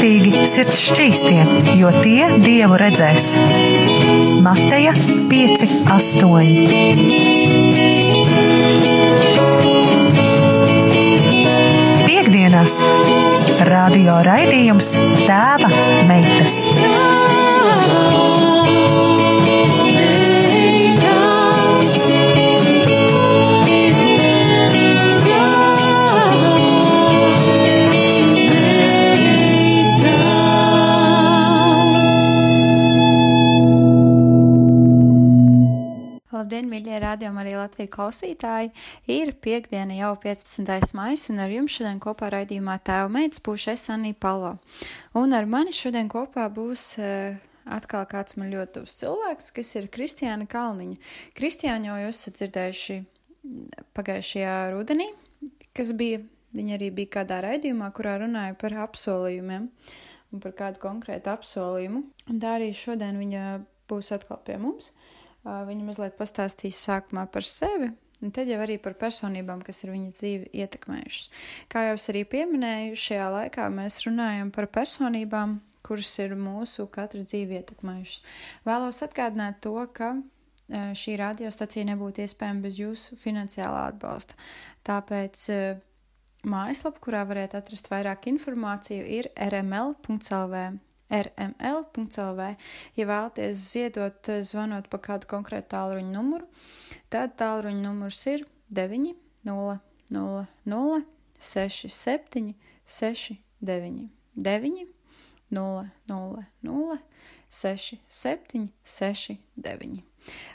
Svētīgi sirds šķīstie, jo tie dievu redzēs. Mateja 5, 8. Piektdienās radio raidījums Tēva meitas. Rādījumi, arī Latvijas klausītāji! Ir piekdiena jau 15. maija, un ar jums šodien kopā raidījumā tēva meitas būšu es Anī Palo. Un ar mani šodien kopā būs uh, atkal kāds man ļoti tuvs cilvēks, kas ir Kristiāna Kalniņa. Kristiāna jau jūs esat dzirdējuši pagājušajā rudenī, kas bija, viņa arī bija kādā raidījumā, kurā runāja par apsolījumiem un par kādu konkrētu apsolījumu. Un tā arī šodien viņa būs atkal pie mums. Viņa mazliet pastāstīs sākumā par sevi, un tad jau arī par personībām, kas ir viņas dzīvi ietekmējušas. Kā jau es arī pieminēju, šajā laikā mēs runājam par personībām, kuras ir mūsu katra dzīvi ietekmējušas. Vēlos atgādināt to, ka šī radiostacija nebūtu iespējama bez jūsu finansiālā atbalsta. Tāpēc mājaslapa, kurā varētu atrast vairāk informāciju, ir rml.lv rml.lv. Ja vēlaties ziedot, eh, zvanot pa kādu konkrētu tālruņa numuru, tad tālruņa numurs ir 9 0 0 0 6 7 6 9 9 0 0 0 6 7 6 9.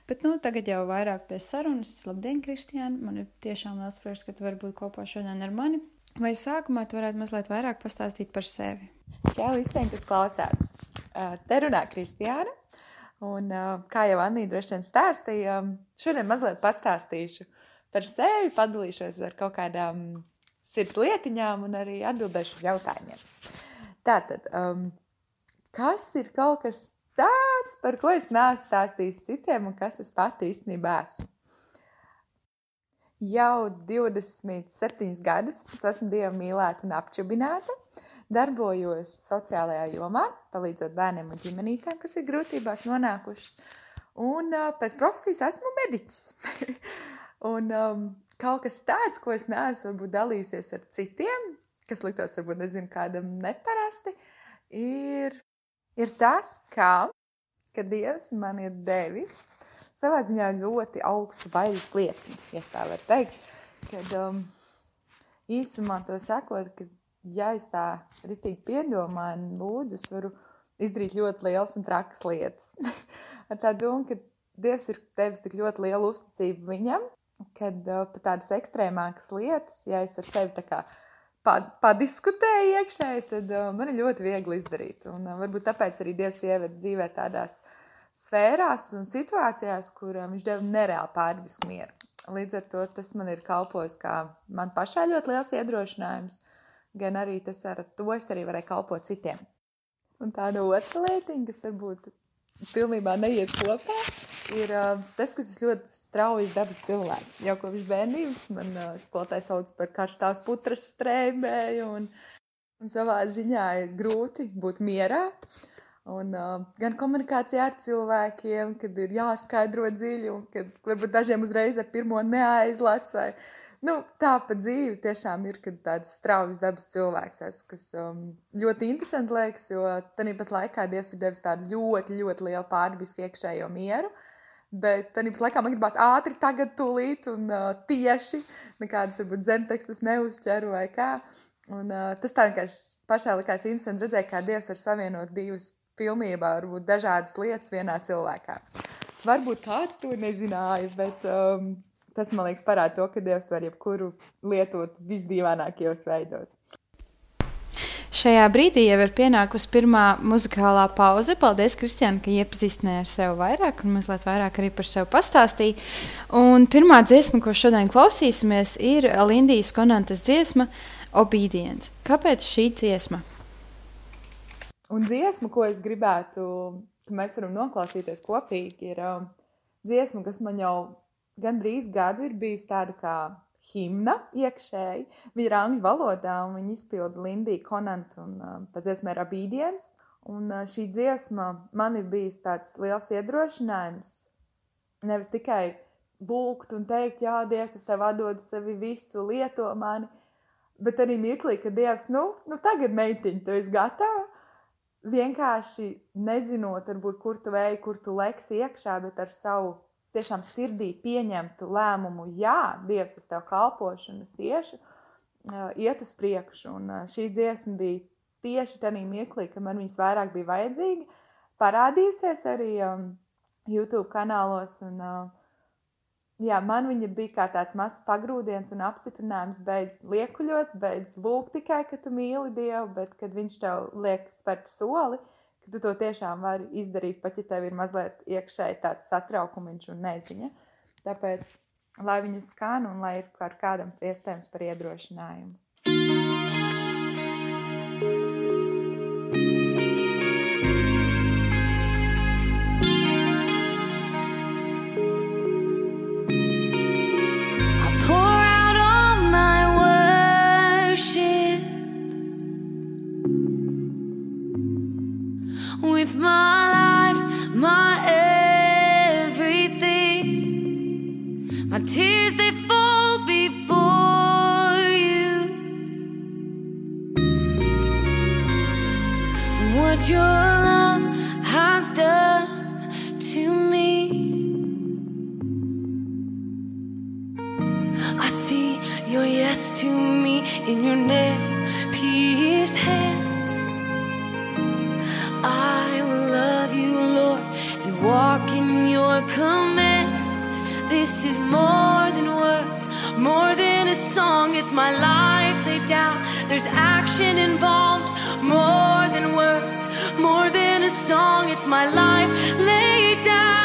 Bet nu, tagad jau vairāk pie sarunas. Labdien, Kristiāna! Man ir tiešām liels prieks, ka tu vari būt kopā šodien ar mani. Vai sākumā tu varētu mazliet vairāk pastāstīt par sevi? Čau visiem, kas klausās. Te runā Kristiāna. Un, kā jau Anija droši vien stāstīja, šodien mazliet pastāstīšu par sevi, padalīšos ar kaut kādām sirds lietiņām un arī atbildēšu uz jautājumiem. Tātad, um, kas ir kaut kas tāds, par ko es neesmu stāstījis citiem un kas es pati īstenībā esmu? Jau 27 gadus es esmu dievu mīlēta un apčubināta. Darbojos sociālajā jomā, palīdzot bērniem un ģimenītēm, kas ir grūtībās nonākušas. Un uh, pēc profesijas esmu mediķis. un um, kaut kas tāds, ko es neesmu varbūt dalījusies ar citiem, kas liktos varbūt nezinu kādam neparasti, ir, ir tas, kā, ka Dievs man ir devis savā ziņā ļoti augstu bailes liecini, ja tā var teikt. Kad um, īsumā to sakot, ka ja es tā ritīgi piedomāju un lūdzu, es varu izdarīt ļoti liels un trakas lietas. Ar tā domu, ka Dievs ir devis tik ļoti lielu uzticību viņam, kad uh, pat tādas ekstrēmākas lietas, ja es ar sevi tā kā padiskutēju iekšēji, tad uh, man ir ļoti viegli izdarīt. Un uh, varbūt tāpēc arī Dievs ieved dzīvē tādās uh, sfērās un situācijās, kur viņš deva nereāli pārdabisku mieru. Līdz ar to tas man ir kalpojis kā man pašai ļoti liels iedrošinājums, gan arī tas ar to es arī varēju kalpot citiem. Un tāda otra lietiņa, kas varbūt pilnībā neiet kopā, ir tas, kas ir ļoti straujas dabas cilvēks. Jau kopš bērnības man skolotāji sauc par karstās putras strēmēju, un, un savā ziņā ir grūti būt mierā. Uh, Un, uh, gan komunikācijā ar cilvēkiem, kad ir jāskaidro dziļi, un kad varbūt dažiem uzreiz ar pirmo neaizlec. Vai, nu, tā pa dzīvi tiešām ir tāds straujas dabas cilvēks, es, kas um, ļoti interesanti liekas, jo tāpat laikā Dievs ir devis tādu ļoti, ļoti lielu pārdabisku iekšējo mieru. Bet tāpat laikā man gribās ātri, tagad, tūlīt un uh, tieši nekādas varbūt zemtekstus neuzķeru vai kā. Un, uh, tas tā vienkārši pašā likās interesanti redzēt, kā Dievs var savienot divas pilnībā varbūt dažādas lietas vienā cilvēkā. Varbūt kāds to nezināja, bet um, tas man liekas parāda to, ka Dievs var jebkuru lietot visdīvainākajos veidos. Šajā brīdī jau ir pienākusi pirmā muzikālā pauze. Paldies, Kristiāna, ka iepazīstināji ar sevi vairāk un mazliet vairāk arī par sevi pastāstīji. Un pirmā dziesma, ko šodien klausīsimies, ir Lindijas Konantas dziesma Obedience. Kāpēc šī dziesma? Un dziesma, ko es gribētu, ka mēs varam noklausīties kopīgi, ir um, dziesma, kas man jau gandrīz gadu ir bijusi tāda kā himna iekšēji. Viņa ir angļu valodā, un viņa izpilda Lindija Konanta, un uh, tā dziesma ir Abīdiens. Un uh, šī dziesma man ir bijis tāds liels iedrošinājums. Nevis tikai lūgt un teikt, jā, Dievs, es tev atdodu sevi visu, lieto mani, bet arī mirklī, ka Dievs, nu, nu tagad meitiņ, tu esi gatava. Vienkārši nezinot, varbūt, kur tu ej, kur tu leksi iekšā, bet ar savu tiešām sirdī pieņemtu lēmumu, jā, Dievs, es tev kalpošu un es iešu, iet uz priekšu. Un šī dziesma bija tieši tajā mirklī, kad man viņas vairāk bija vajadzīga, parādījusies arī um, YouTube kanālos. Un, uh, jā, man viņa bija kā tāds mazs pagrūdiens un apstiprinājums, beidz liekuļot, beidz lūgt tikai, ka tu mīli Dievu, bet kad viņš tev liek spērt soli, ka tu to tiešām vari izdarīt, pat ja tev ir mazliet iekšēji tāds satraukumiņš un neziņa. Tāpēc, lai viņas skan un lai ir kādam iespējams par iedrošinājumu. is my life laid down. There's action involved, more than words, more than a song. It's my life laid down.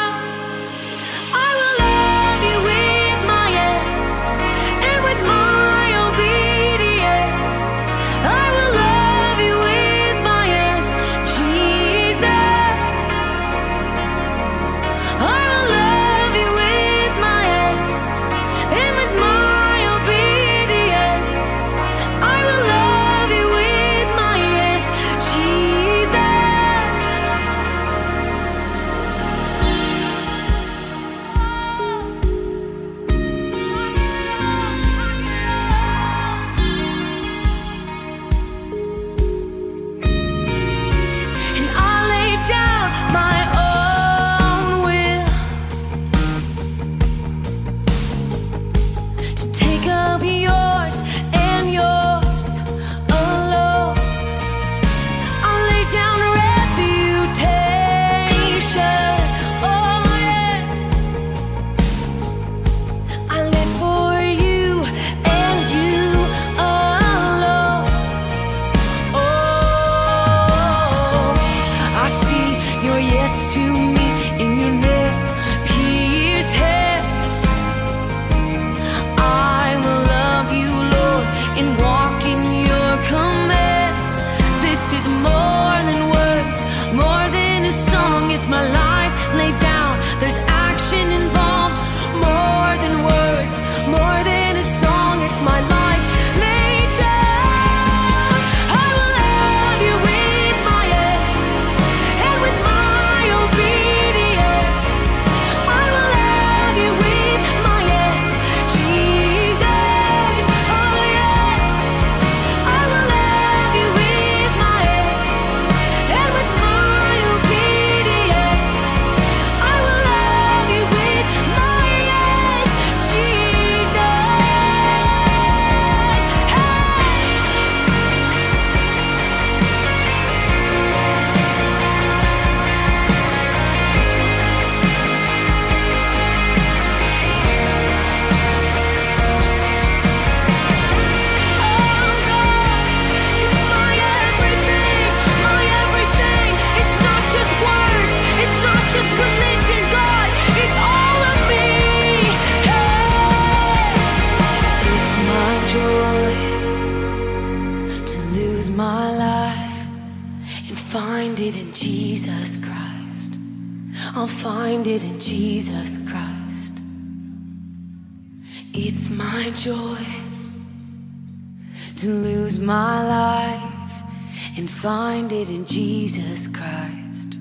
Find it in Jesus Christ.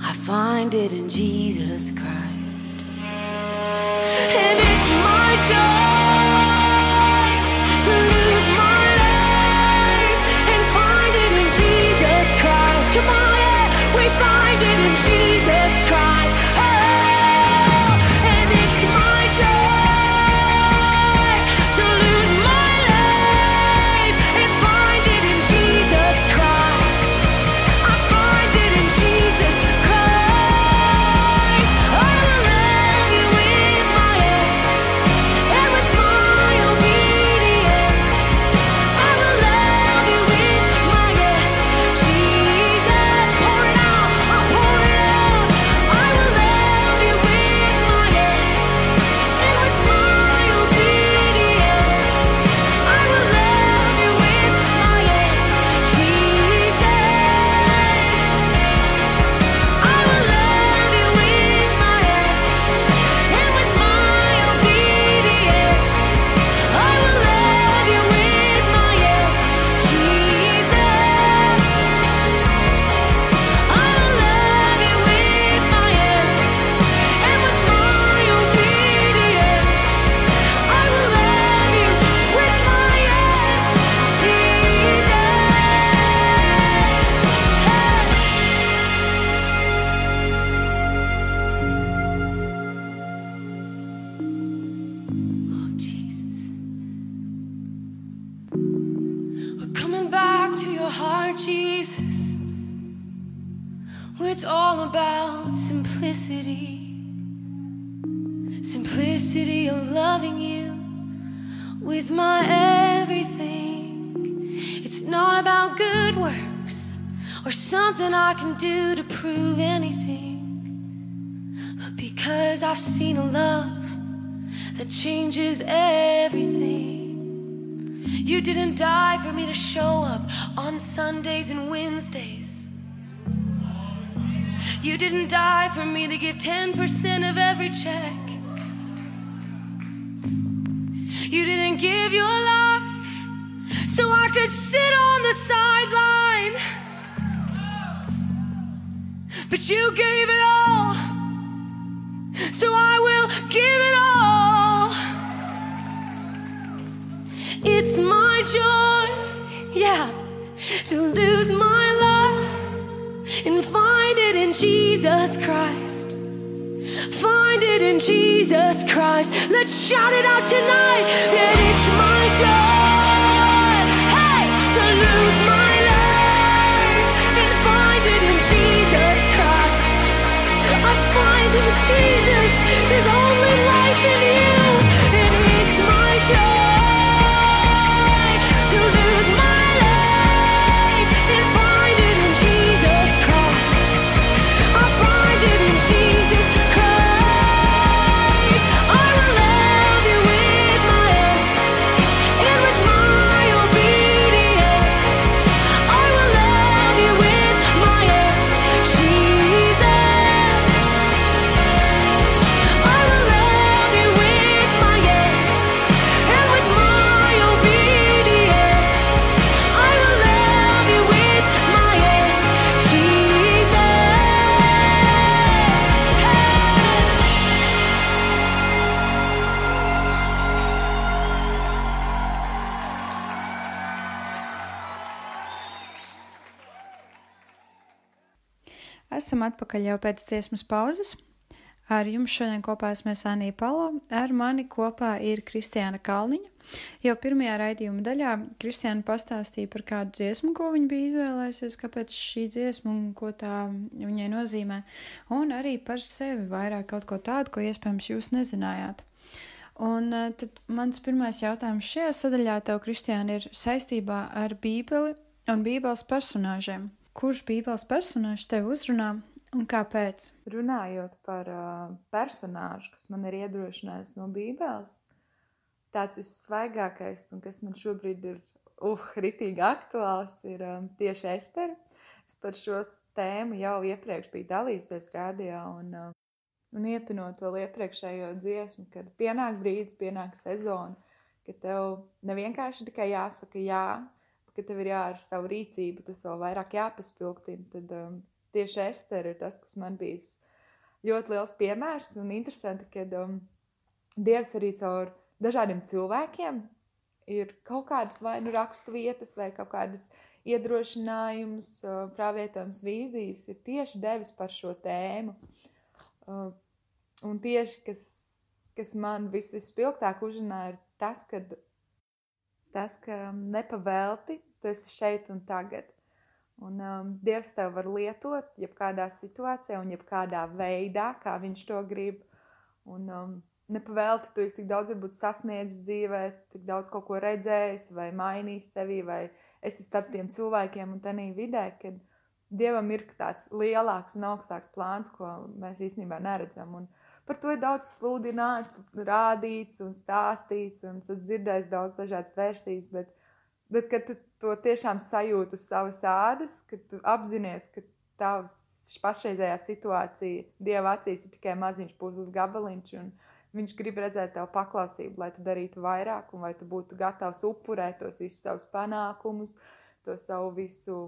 I find it in Jesus Christ. And it's my joy about simplicity. Simplicity of loving you with my everything. It's not about good works or something I can do to prove anything. But because I've seen a love that changes everything. You didn't die for me to show up on Sundays and Wednesdays. You didn't die for me to give 10% of every check. You didn't give your life so I could sit on the sideline. But you gave it all, so I will give it all. It's my joy, yeah, to lose my life and find Jesus Christ. Find it in Jesus Christ. Let's shout it out tonight that it's my joy, hey, to lose my life and find it in Jesus Christ. I find in Jesus, there's only life in you, Esam atpakaļ jau pēc dziesmas pauzes. Ar jums šodien kopā esmu Anija Palo, ar mani kopā ir Kristiāna Kalniņa. Jau pirmajā raidījuma daļā Kristiāna pastāstīja par kādu dziesmu, ko viņa bija izvēlējusies, kāpēc šī dziesma un ko tā viņai nozīmē, un arī par sevi vairāk kaut ko tādu, ko iespējams jūs nezinājāt. Un eh, tad mans pirmais jautājums šajā sadaļā tev, Kristiāna, ir saistībā ar Bībeli un Bībeles personāžiem. Kurš Bībeles personāžs tev uzrunā un kāpēc? Runājot par uh, personāžu, kas man ir iedrošinājis no Bībeles, tāds vissvaigākais un kas man šobrīd ir uh, ritīgi aktuāls, ir um, tieši Estere. Es par šo tēmu jau iepriekš biju dalījusies rādījā, un uh, un iepinot vēl iepriekšējo dziesmu, kad pienāk brīdis, pienāk sezona, ka tev nevienkārši tikai jāsaka jā, ka tev ir jāra savu rīcību, tas vēl vairāk jāpaspilgtina, tad um, tieši Ester ir tas, kas man bijis ļoti liels piemērs un interesanti, kad um, Dievs arī caur dažādiem cilvēkiem ir kaut kādas vai nu rakstu vietas vai kaut kādas iedrošinājumus, uh, pravietojums, vīzijas ir tieši devis par šo tēmu. Uh, un tieši, kas, kas man vis, vispilgtāk uzrunāja, ir tas, ka, tas, ka nepavēlti tu esi šeit un tagad. Un um, Dievs tev var lietot jebkādā situācijā un jebkādā veidā, kā viņš to grib. Un um, nepavēlti tu esi tik daudz sasniedzis dzīvē, tik daudz ko redzējis vai mainījis sevi, vai esi starp tiem cilvēkiem un tenī vidē, kad Dievam ir tāds lielāks un augstāks plāns, ko mēs īstenībā neredzam. Un par to ir daudz sludināts, rādīts un stāstīts, un es dzirdēju daudz dažādas versijas, bet Bet, kad tu to tiešām sajūti uz savas ādas, kad tu apzinājies, ka tavs pašreizējā situācija Dieva acīs ir tikai maziņš puzles gabaliņš, un viņš grib redzēt tev paklausību, lai tu darītu vairāk, un lai tu būtu gatavs upurēt tos visus savus panākumus, to savu visu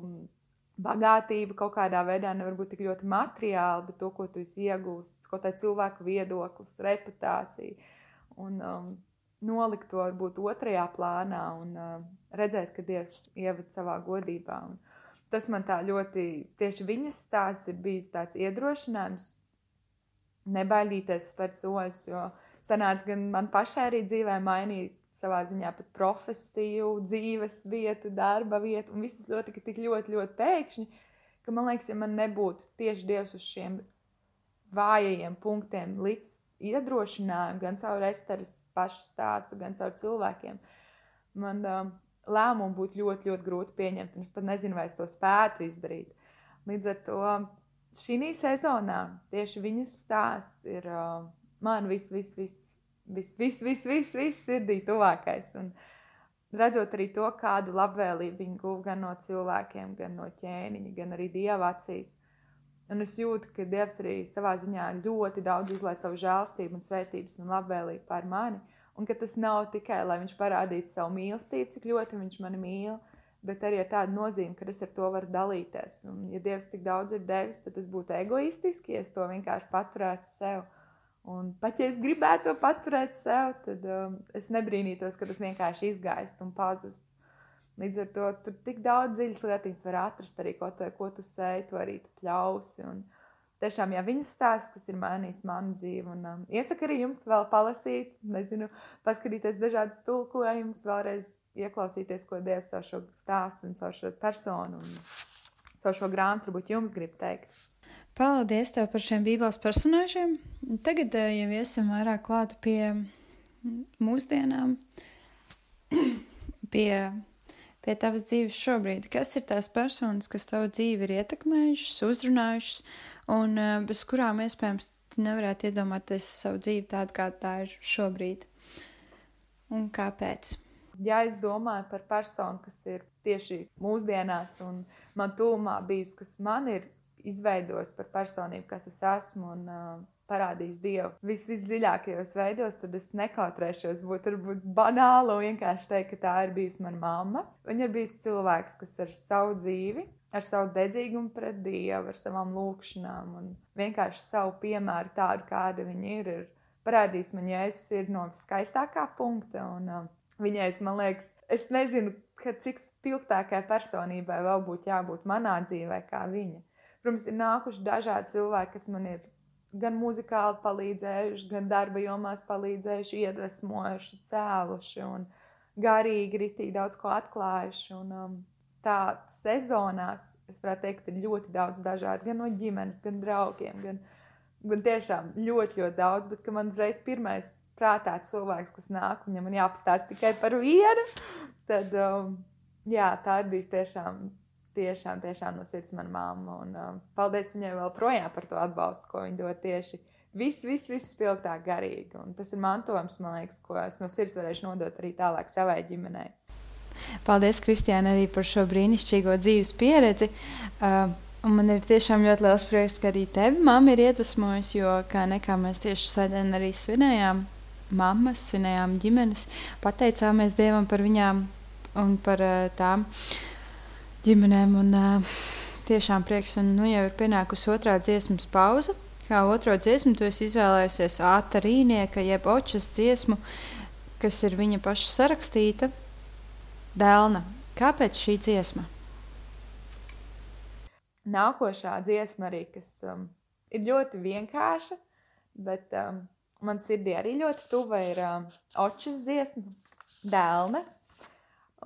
bagātību kaut kādā veidā, nevar būt tik ļoti materiāli, bet to, ko tu esi iegūstis, ko tā cilvēku viedoklis, reputācija. Un, um, nolikt to varbūt otrajā plānā un uh, redzēt, ka Dievs ievada savā godībā. Un tas man tā ļoti, tieši viņas stāsts ir bijis tāds iedrošinājums, nebaidīties spērt soļus, jo sanāca gan man pašai arī dzīvē mainīt savā ziņā pat profesiju, dzīves vietu, darba vietu, un viss tas ļoti, tik ļoti, ļoti pēkšņi, ka man liekas, ja man nebūtu tieši Dievs uz šiem vājajiem punktiem līdz iedrošinājumu, gan caur Esteras pašu stāstu, gan caur cilvēkiem, man um, lēmumu būtu ļoti, ļoti grūti pieņemt. Es pat nezinu, vai es to spētu izdarīt. Līdz ar to šī sezonā tieši viņas stāsts ir uh, man viss, viss, viss, viss, viss, viss, viss, viss sirdī tuvākais. Un redzot arī to, kādu labvēlību viņi guva gan no cilvēkiem, gan no ķēniņa, gan arī dieva acīs. Un es jūtu, ka Dievs arī savā ziņā ļoti daudz izlaiž savu žēlstību un svētības un labvēlību pār mani. Un ka tas nav tikai, lai viņš parādītu savu mīlestību, cik ļoti viņš mani mīl, bet arī ar tādu nozīmi, ka es ar to varu dalīties. Un, ja Dievs tik daudz ir devis, tad tas būtu egoistiski, ja es to vienkārši paturētu sev. Un pat ja es gribētu to paturēt sev, tad um, es nebrīnītos, ka tas vienkārši izgaist un pazust. Līdz ar to tur tik daudz dziļas lietiņas var atrast arī, ko tu, ko tu sēji, to arī tu pļausi. Un tiešām, jā, viņas stāsts, kas ir mainījis manu dzīvi, un um, iesaku arī jums vēl palasīt, nezinu, paskatīties dažādas tulkojumus, vēlreiz ieklausīties, ko Dievs caur šo stāstu un caur šo personu un caur šo grāmatu varbūt jums grib teikt. Paldies tev par šiem bībeles personāžiem. Tagad eh, jau esam vairāk klāti pie mūsdienām, pie pie tavas dzīves šobrīd? Kas ir tās personas, kas tavu dzīvi ir ietekmējušas, uzrunājušas, un uh, bez kurām iespējams tu nevarētu iedomāties savu dzīvi tādu, kā tā ir šobrīd? Un kāpēc? Ja es domāju par personu, kas ir tieši mūsdienās un man tūmā bijusi, kas man ir izveidojis par personību, kas es esmu, un uh, parādījis Dievu vis, visdziļākajos veidos, tad es nekautrēšos būt varbūt banāli un vienkārši teikt, ka tā ir bijusi mana mamma. Viņa ir bijusi cilvēks, kas ar savu dzīvi, ar savu dedzīgumu pret Dievu, ar savām lūkšanām un vienkārši savu piemēru tādu, kāda viņa ir, ir parādījis man, ja es ir no viskaistākā punkta. Un, uh, Viņai, man liekas, es nezinu, cik spilgtākai personībai vēl būtu jābūt manā dzīvē, kā viņa. Protams, ir nākuši dažādi cilvēki, kas man ir gan muzikāli palīdzējuši, gan darba jomās palīdzējuši, iedvesmojuši, cēluši un garīgi ritīgi daudz ko atklājuši. Un, um, tā sezonās, es varētu teikt, ir ļoti daudz dažādu, gan no ģimenes, gan draugiem, gan, gan tiešām ļoti, ļoti daudz, bet man uzreiz pirmais prātā cilvēks, kas nāk, viņam man jāpastāsta tikai par vienu, tad, um, jā, tā ir bijis tiešām tiešām, tiešām no sirds mana mamma. Un, um, paldies viņai vēl projām par to atbalstu, ko viņa dod tieši. Viss, viss, viss spilgtāk garīgi. Un tas ir mantojums, man liekas, ko es no sirds varēšu nodot arī tālāk savai ģimenei. Paldies, Kristiāna, arī par šo brīnišķīgo dzīves pieredzi. Uh, man ir tiešām ļoti liels prieks, ka arī tevi mamma ir iedvesmojusi, jo kā nekā mēs tieši svētdien arī svinējām mammas, svinējām ģimenes, pateicāmies Dievam par viņām un par uh, tām ģimenēm. Un, uh, tiešām prieks, un nu jau ir pienākusi otrā dziesmas pauze. Kā otro dziesmu tu esi izvēlējusies Āta Rīnieka, jeb Očas dziesmu, kas ir viņa paša sarakstīta. Dēlna, kāpēc šī dziesma? nākošā dziesma arī, kas um, ir ļoti vienkārša, bet um, man sirdī arī ļoti tuva ir um, očas dziesma, dēlne.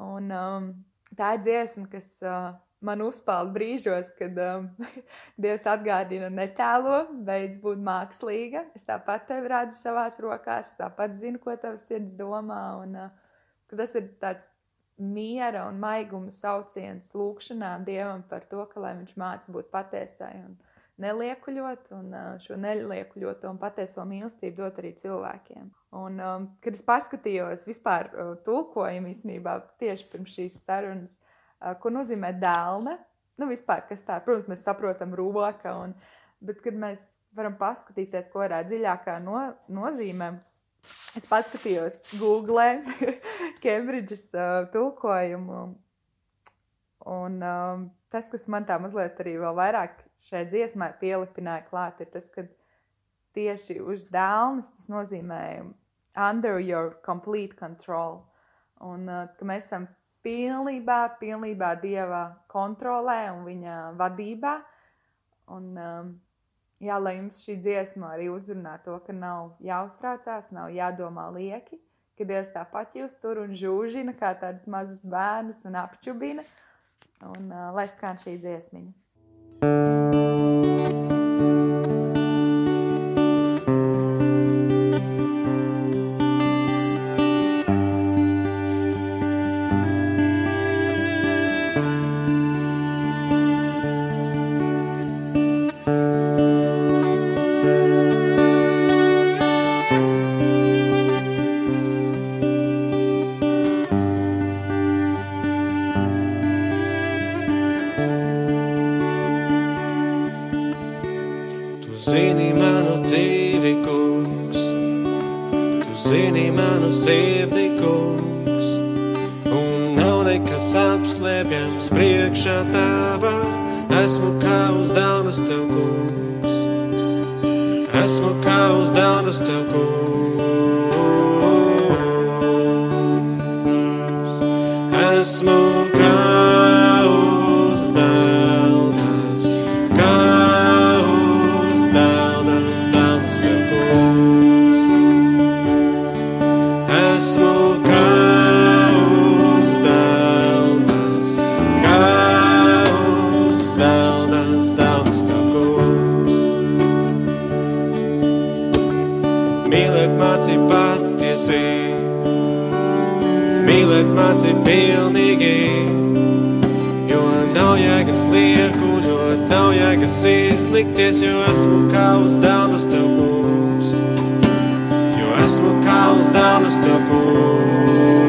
Un um, tā ir dziesma, kas uh, man uzpeld brīžos, kad um, Dievs atgādina netēlo, beidz būt mākslīga. Es tāpat tevi redzu savās rokās, es tāpat zinu, ko tavs sirds domā. Un, uh, tas ir tāds miera un maiguma sauciens lūkšanām Dievam par to, ka viņš māca būt patiesai un neliekuļot, un šo neliekuļoto un patieso mīlestību dot arī cilvēkiem. Un, um, kad es paskatījos vispār uh, tulkojumu īstenībā tieši pirms šīs sarunas, uh, ko nozīmē dēlne, nu vispār, kas tā, protams, mēs saprotam rūka, un, bet kad mēs varam paskatīties, ko varētu dziļākā no, nozīmē, Es paskatījos Google, Cambridges uh, tulkojumu. Un um, tas, kas man tā mazliet arī vēl vairāk šai dziesmai pielipināja klāt, ir tas, ka tieši uz dēlnes tas nozīmē under your complete control. Un uh, ka mēs esam pilnībā, pilnībā Dieva kontrolē un viņa vadībā. Un, um, jā, lai jums šī dziesma arī uzrunā to, ka nav jāuztraucās, nav jādomā lieki, ka Dievs tāpat jūs tur un žūžina kā tādus mazus bērnus un apčubina. Un uh, lai skan šī dziesmiņa. mīlēt māci pilnīgi. Jo nav jēgas liekuļot, nav jēgas izlikties Jo esmu kā uz daunas tev kungs Jo esmu kā uz daunas tev kungs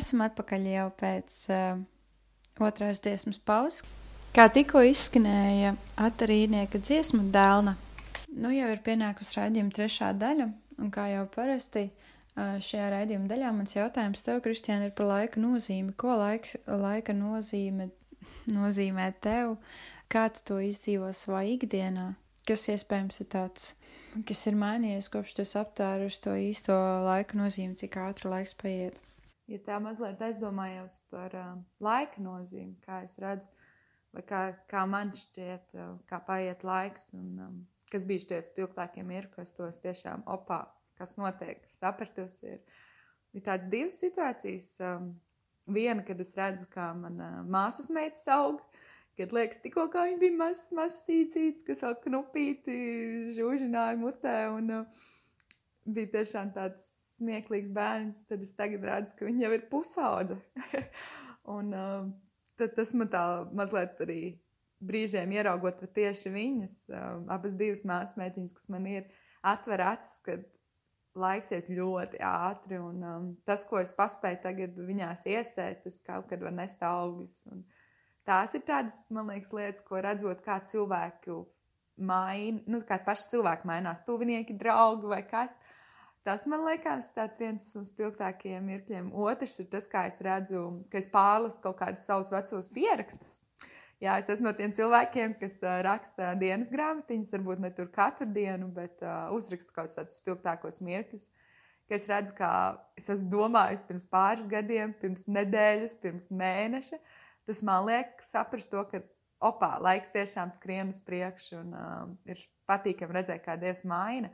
Esam atpakaļ jau pēc uh, otrās dziesmas pauzes. Kā tikko izskanēja atarīnieka dziesmu dēlna, nu jau ir pienākusi raidījuma trešā daļa, un kā jau parasti uh, šajā raidījuma daļā mans jautājums tev, Kristiāna, ir par laika nozīmi. Ko laiks, laika nozīme, nozīmē tev, kā tu to izdzīvo savā ikdienā, kas iespējams ir tāds kas ir mainījies kopš tas aptvērs to īsto laika nozīmi, cik ātri laiks paiet. Ja tā mazliet aizdomājos par uh, laika nozīmi, kā es redzu, vai kā, kā man šķiet, uh, kā paiet laiks, un um, kas bija šie spilgtākie mirkļi, kas tos tiešām opā, kas notiek, sapratusi, ir, ir tādas divas situācijas. Um, viena, kad es redzu, kā mana uh, māsas meitas aug, Kad liekas, tikko viņa bija mazs, mazs sīcīts, kas vēl knupīti žūžināja mutē. Un, uh, bija tiešām tāds smieklīgs bērns. Tad es tagad redzu, ka viņa jau ir pusaudze. un uh, tas man tā mazliet arī brīžiem ieraugot tieši viņas, uh, abas divas māsmētiņas, kas man ir, atver acis, kad laiks iet ļoti ātri. Un um, tas, ko es paspēju tagad viņās iesēt, tas kaut kad var nest augļus. Un, tās ir tādas, man liekas, lietas, ko redzot, kā cilvēku maina, nu, kā paši cilvēki mainās, tuvinieki, draugi vai kas. Tas man liekas, tāds viens no spilgtākajiem mirkļiem. Otrs ir tas, kā es redzu, ka es pārlasu kaut kādus savus vecos pierakstus. Jā, es esmu no tiem cilvēkiem, kas raksta dienas grāmatiņas, varbūt ne tur katru dienu, bet uh, uzraksta kaut kādus spilgtākos mirkļus. Es redzu, kā es esmu domājis pirms pāris gadiem, pirms nedēļas, pirms mēneša. Tas man liek saprast to, ka opā, laiks tiešām skrien uz priekšu un um, ir patīkami redzēt, kā Dievs maina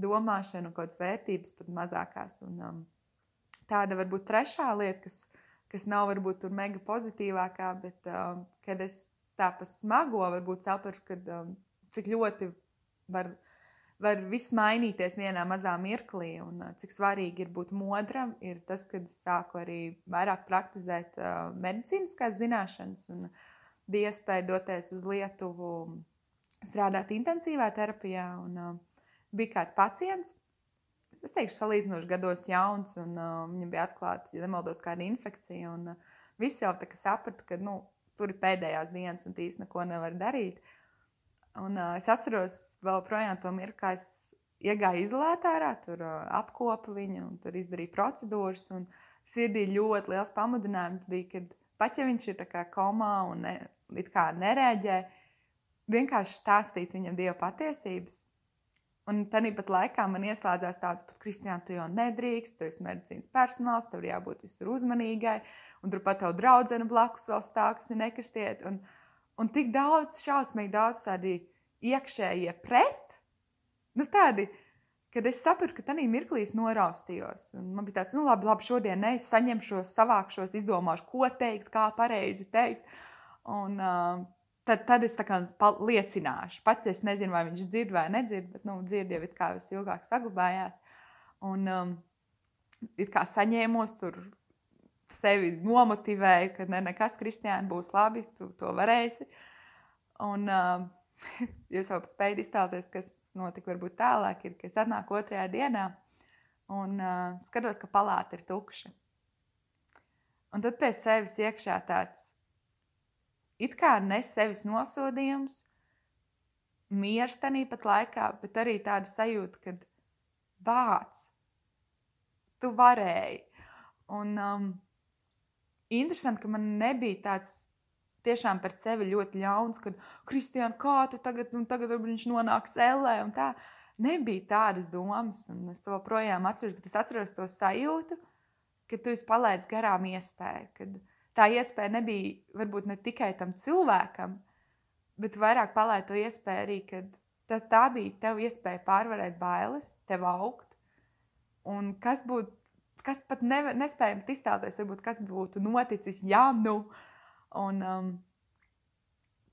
domāšanu, kaut kādas vērtības pat mazākās. Un, um, tāda varbūt trešā lieta, kas, kas nav varbūt tur mega pozitīvākā, bet um, kad es tā pa smago varbūt sapratu, kad um, cik ļoti var var viss mainīties vienā mazā mirklī. Un, uh, cik svarīgi ir būt modram, ir tas, kad es sāku arī vairāk praktizēt uh, medicīniskās zināšanas. Un bija iespēja doties uz Lietuvu, strādāt intensīvā terapijā. Un, uh, bija kāds pacients, es teikšu, salīdzinoši gados jauns, un uh, viņam bija atklāta, ja nemaldos, kāda infekcija. Un, uh, visi jau tā kā saprata, ka nu, tur ir pēdējās dienas un tīs neko nevar darīt. Un, uh, es atceros vēl projām to mirkli, kā es iegāju izolētārā, tur uh, apkopu viņu un tur izdarīju procedūras. Un sirdī ļoti liels pamudinājums bija, kad pat ja viņš ir komā un ne, nereaģē, vienkārši stāstīt viņam dievu patiesības. Un tāpat laikā man ieslēdzās tāds, ka, Kristiāna, tu jau nedrīkst, tu esi medicīnas personāls, tev ir jābūt visur uzmanīgai, un turpat tev draudzene blakus vēl stāv, kas ir nekristieti. Un, un tik daudz, šausmīgi daudz tādi iekšējie pret, nu tādi, kad es sapratu, ka tajā mirklī es noraustījos. Un man bija tāds, nu labi, labi šodien ne, es saņemšos, savākšos, izdomāšu, ko teikt, kā pareizi teikt. Un, uh, tad, tad es liecināšu. Pats es nezinu, vai viņš dzird vai nedzird, bet, nu, dzird jau it kā visilgāk saglabājās. Un, um, it kā saņēmos tur sevi nomotivēju, ka ne, nekas, Kristiāna, būs labi, tu to varēsi. Un, uh, jūs jau spējat iztēloties, kas notika varbūt tālāk, ir, ka es atnāku otrajā dienā un uh, skatos, ka palāta ir tukša. Un tad pie sevis iekšā tāds it kā ne sevis nosodījums, miers tanī pat laikā, bet arī tāda sajūta, ka bāc, tu varēji. Un um, interesanti, ka man nebija tāds tiešām par sevi ļoti ļauns, ka, Kristiāna, kā tu tagad, nu, tagad viņš nonāks ellē un tā. Nebija tādas domas, un es to joprojām atceros, bet es atceros to sajūtu, ka tu esi palaidis garām iespēju, kad tā iespēja nebija varbūt ne tikai tam cilvēkam, bet vairāk palaid to iespēju arī, kad tas, tā bija tev iespēja pārvarēt bailes, tev augt, un kas būtu, kas pat ne, nespējami iztēloties, varbūt kas būtu noticis, ja nu, Un, um,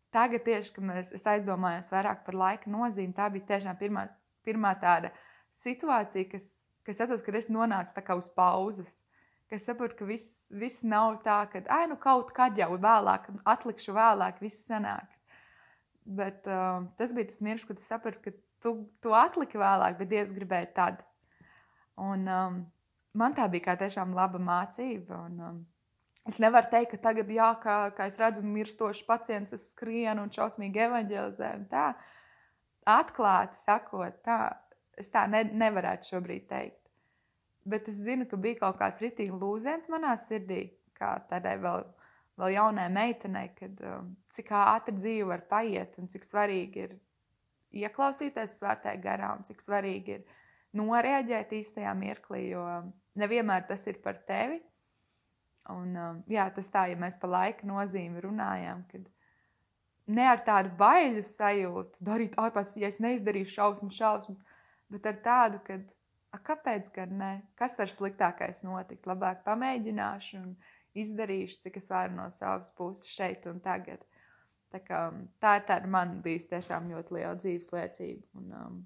tagad, tieši, kad mēs, es aizdomājos vairāk par laika nozīmi, tā bija tiešām pirmā, pirmā tāda situācija, kas, kas atceros, kad es nonācu tā uz pauzes. Es saprotu, ka viss, viss nav tā, ka, ah, nu kaut kad jau vēlāk, atlikšu vēlāk, viss sanāks. Bet uh, tas bija tas mirklis, kad es sapratu, ka tu, tu atliki vēlāk, bet Dievs gribēja tad. Un, um, man tā bija kā tiešām laba mācība. Un, um, es nevaru teikt, ka tagad, jā, kā, kā es redzu, mirstošs pacients, es skrienu un šausmīgi evanģelizēju. Tā atklāti sakot, tā, es tā ne, nevarētu šobrīd teikt. Bet es zinu, ka bija kaut kāds rītīgi lūziens manā sirdī, kā tādai vēl, vēl jaunai meitenei, kad um, cik ātri dzīve var paiet un cik svarīgi ir ieklausīties svētē garā un cik svarīgi ir noreaģēt īstajā mirklī, jo nevienmēr tas ir par tevi. Un, um, jā, tas tā, ja mēs par laika nozīmi runājam, kad ne ar tādu baiļu sajūtu, darīt ārpus, ja es neizdarīšu šausmas, šausmas, bet ar tādu, ka, kāpēc gan ne? Kas var sliktākais notikt? Labāk pamēģināšu un izdarīšu, cik es varu no savas puses šeit un tagad. Tā, kā, tā ir tāda man bijusi tiešām ļoti liela dzīves liecība. Un, um,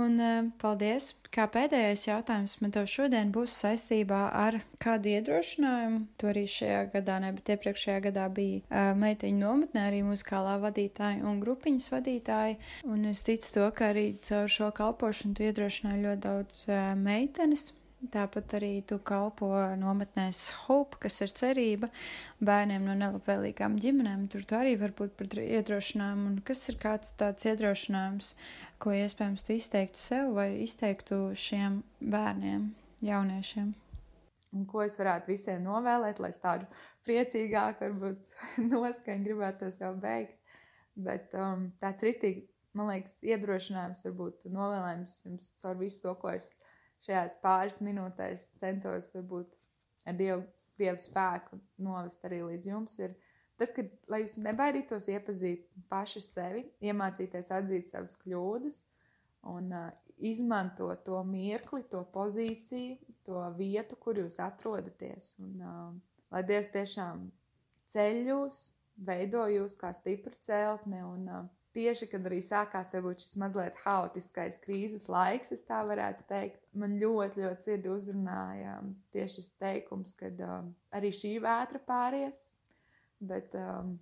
Un uh, paldies! Kā pēdējais jautājums man tev šodien būs saistībā ar kādu iedrošinājumu. To arī šajā gadā, ne, bet iepriekšējā gadā bija uh, meiteņu nometnē, arī muzikālā vadītāja un grupiņas vadītāja. Un es ticu to, ka arī caur šo kalpošanu tu iedrošināji ļoti daudz uh, meitenes Tāpat arī tu kalpo nometnēs Hope, kas ir cerība bērniem no nelabvēlīgām ģimenēm. Tur tu arī var būt par iedrošinājumu. Un kas ir kāds tāds iedrošinājums, ko iespējams tu izteiktu sev vai izteiktu šiem bērniem, jauniešiem? Un ko es varētu visiem novēlēt, lai es tādu priecīgāku, varbūt noskaņu gribētos jau beigt. Bet um, tāds ritīgi, man liekas, iedrošinājums varbūt novēlējums jums caur visu to, ko es esmu šajās pāris minūtēs centos varbūt ar Dievu, dievu spēku novest arī līdz jums, ir tas, ka, lai jūs nebaidītos iepazīt paši sevi, iemācīties atzīt savas kļūdas un uh, izmantot to mirkli, to pozīciju, to vietu, kur jūs atrodaties. Un, uh, lai Dievs tiešām ceļ jūs, veido jūs kā stipru celtni un uh, tieši, kad arī sākās varbūt šis mazliet haotiskais krīzes laiks, es tā varētu teikt, man ļoti, ļoti sirdi uzrunāja tieši šis teikums, ka um, arī šī vētra pāries, bet um,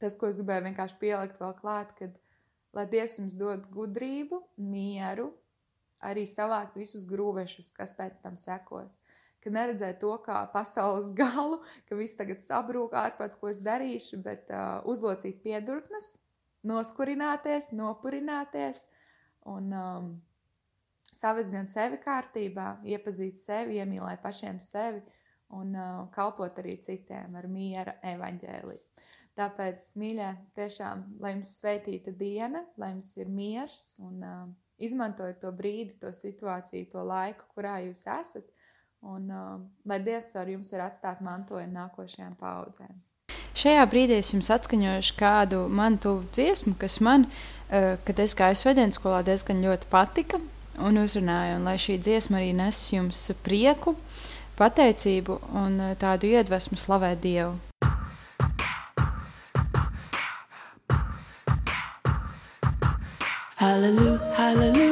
tas, ko es gribēju vienkārši pielikt vēl klāt, kad lai Dievs jums dod gudrību, mieru, arī savākt visus grūvešus, kas pēc tam sekos. Kad neredzēju to kā pasaules galu, ka viss tagad sabrūk ārpus, ko es darīšu, bet uh, uzlocīt piedurknes, noskurināties, nopurināties un um, savest gan sevi kārtībā, iepazīt sevi, iemīlēt pašiem sevi un uh, kalpot arī citiem ar miera evaņģēliju. Tāpēc, mīļā, tiešām, lai jums svētīta diena, lai jums ir miers un uh, izmantojiet to brīdi, to situāciju, to laiku, kurā jūs esat, un uh, lai Dievs ar jums ir atstāt mantojumu nākošajām paudzēm. Šajā brīdī es jums atskaņošu kādu man tuvu dziesmu, kas man, uh, kad es gāju svētdienas skolā, diezgan ļoti patika un uzrunāja. Un lai šī dziesma arī nes jums prieku, pateicību un uh, tādu iedvesmu slavēt Dievu. Hallelujah, hallelujah.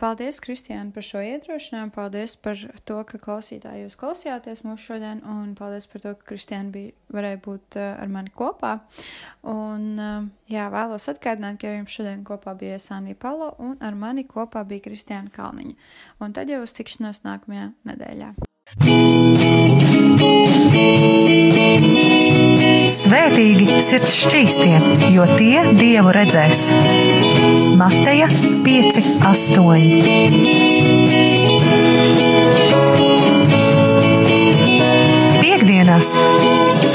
Paldies, Kristiāna, par šo iedrošinājumu. Paldies par to, ka klausītāji jūs klausījāties mūsu šodien, un paldies par to, ka Kristiāna bija, varēja būt ar mani kopā. Un, jā, vēlos atgādināt, ka ar jums šodien kopā bija Sānija Palo, un ar mani kopā bija Kristiāna Kalniņa. Un tad jau uz tikšanos nākamajā nedēļā. Svētīgi sirds šķīstie, jo tie dievu redzēs. Mateja 5, 8. Piektdienās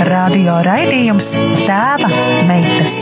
radio raidījums Tēva meitas.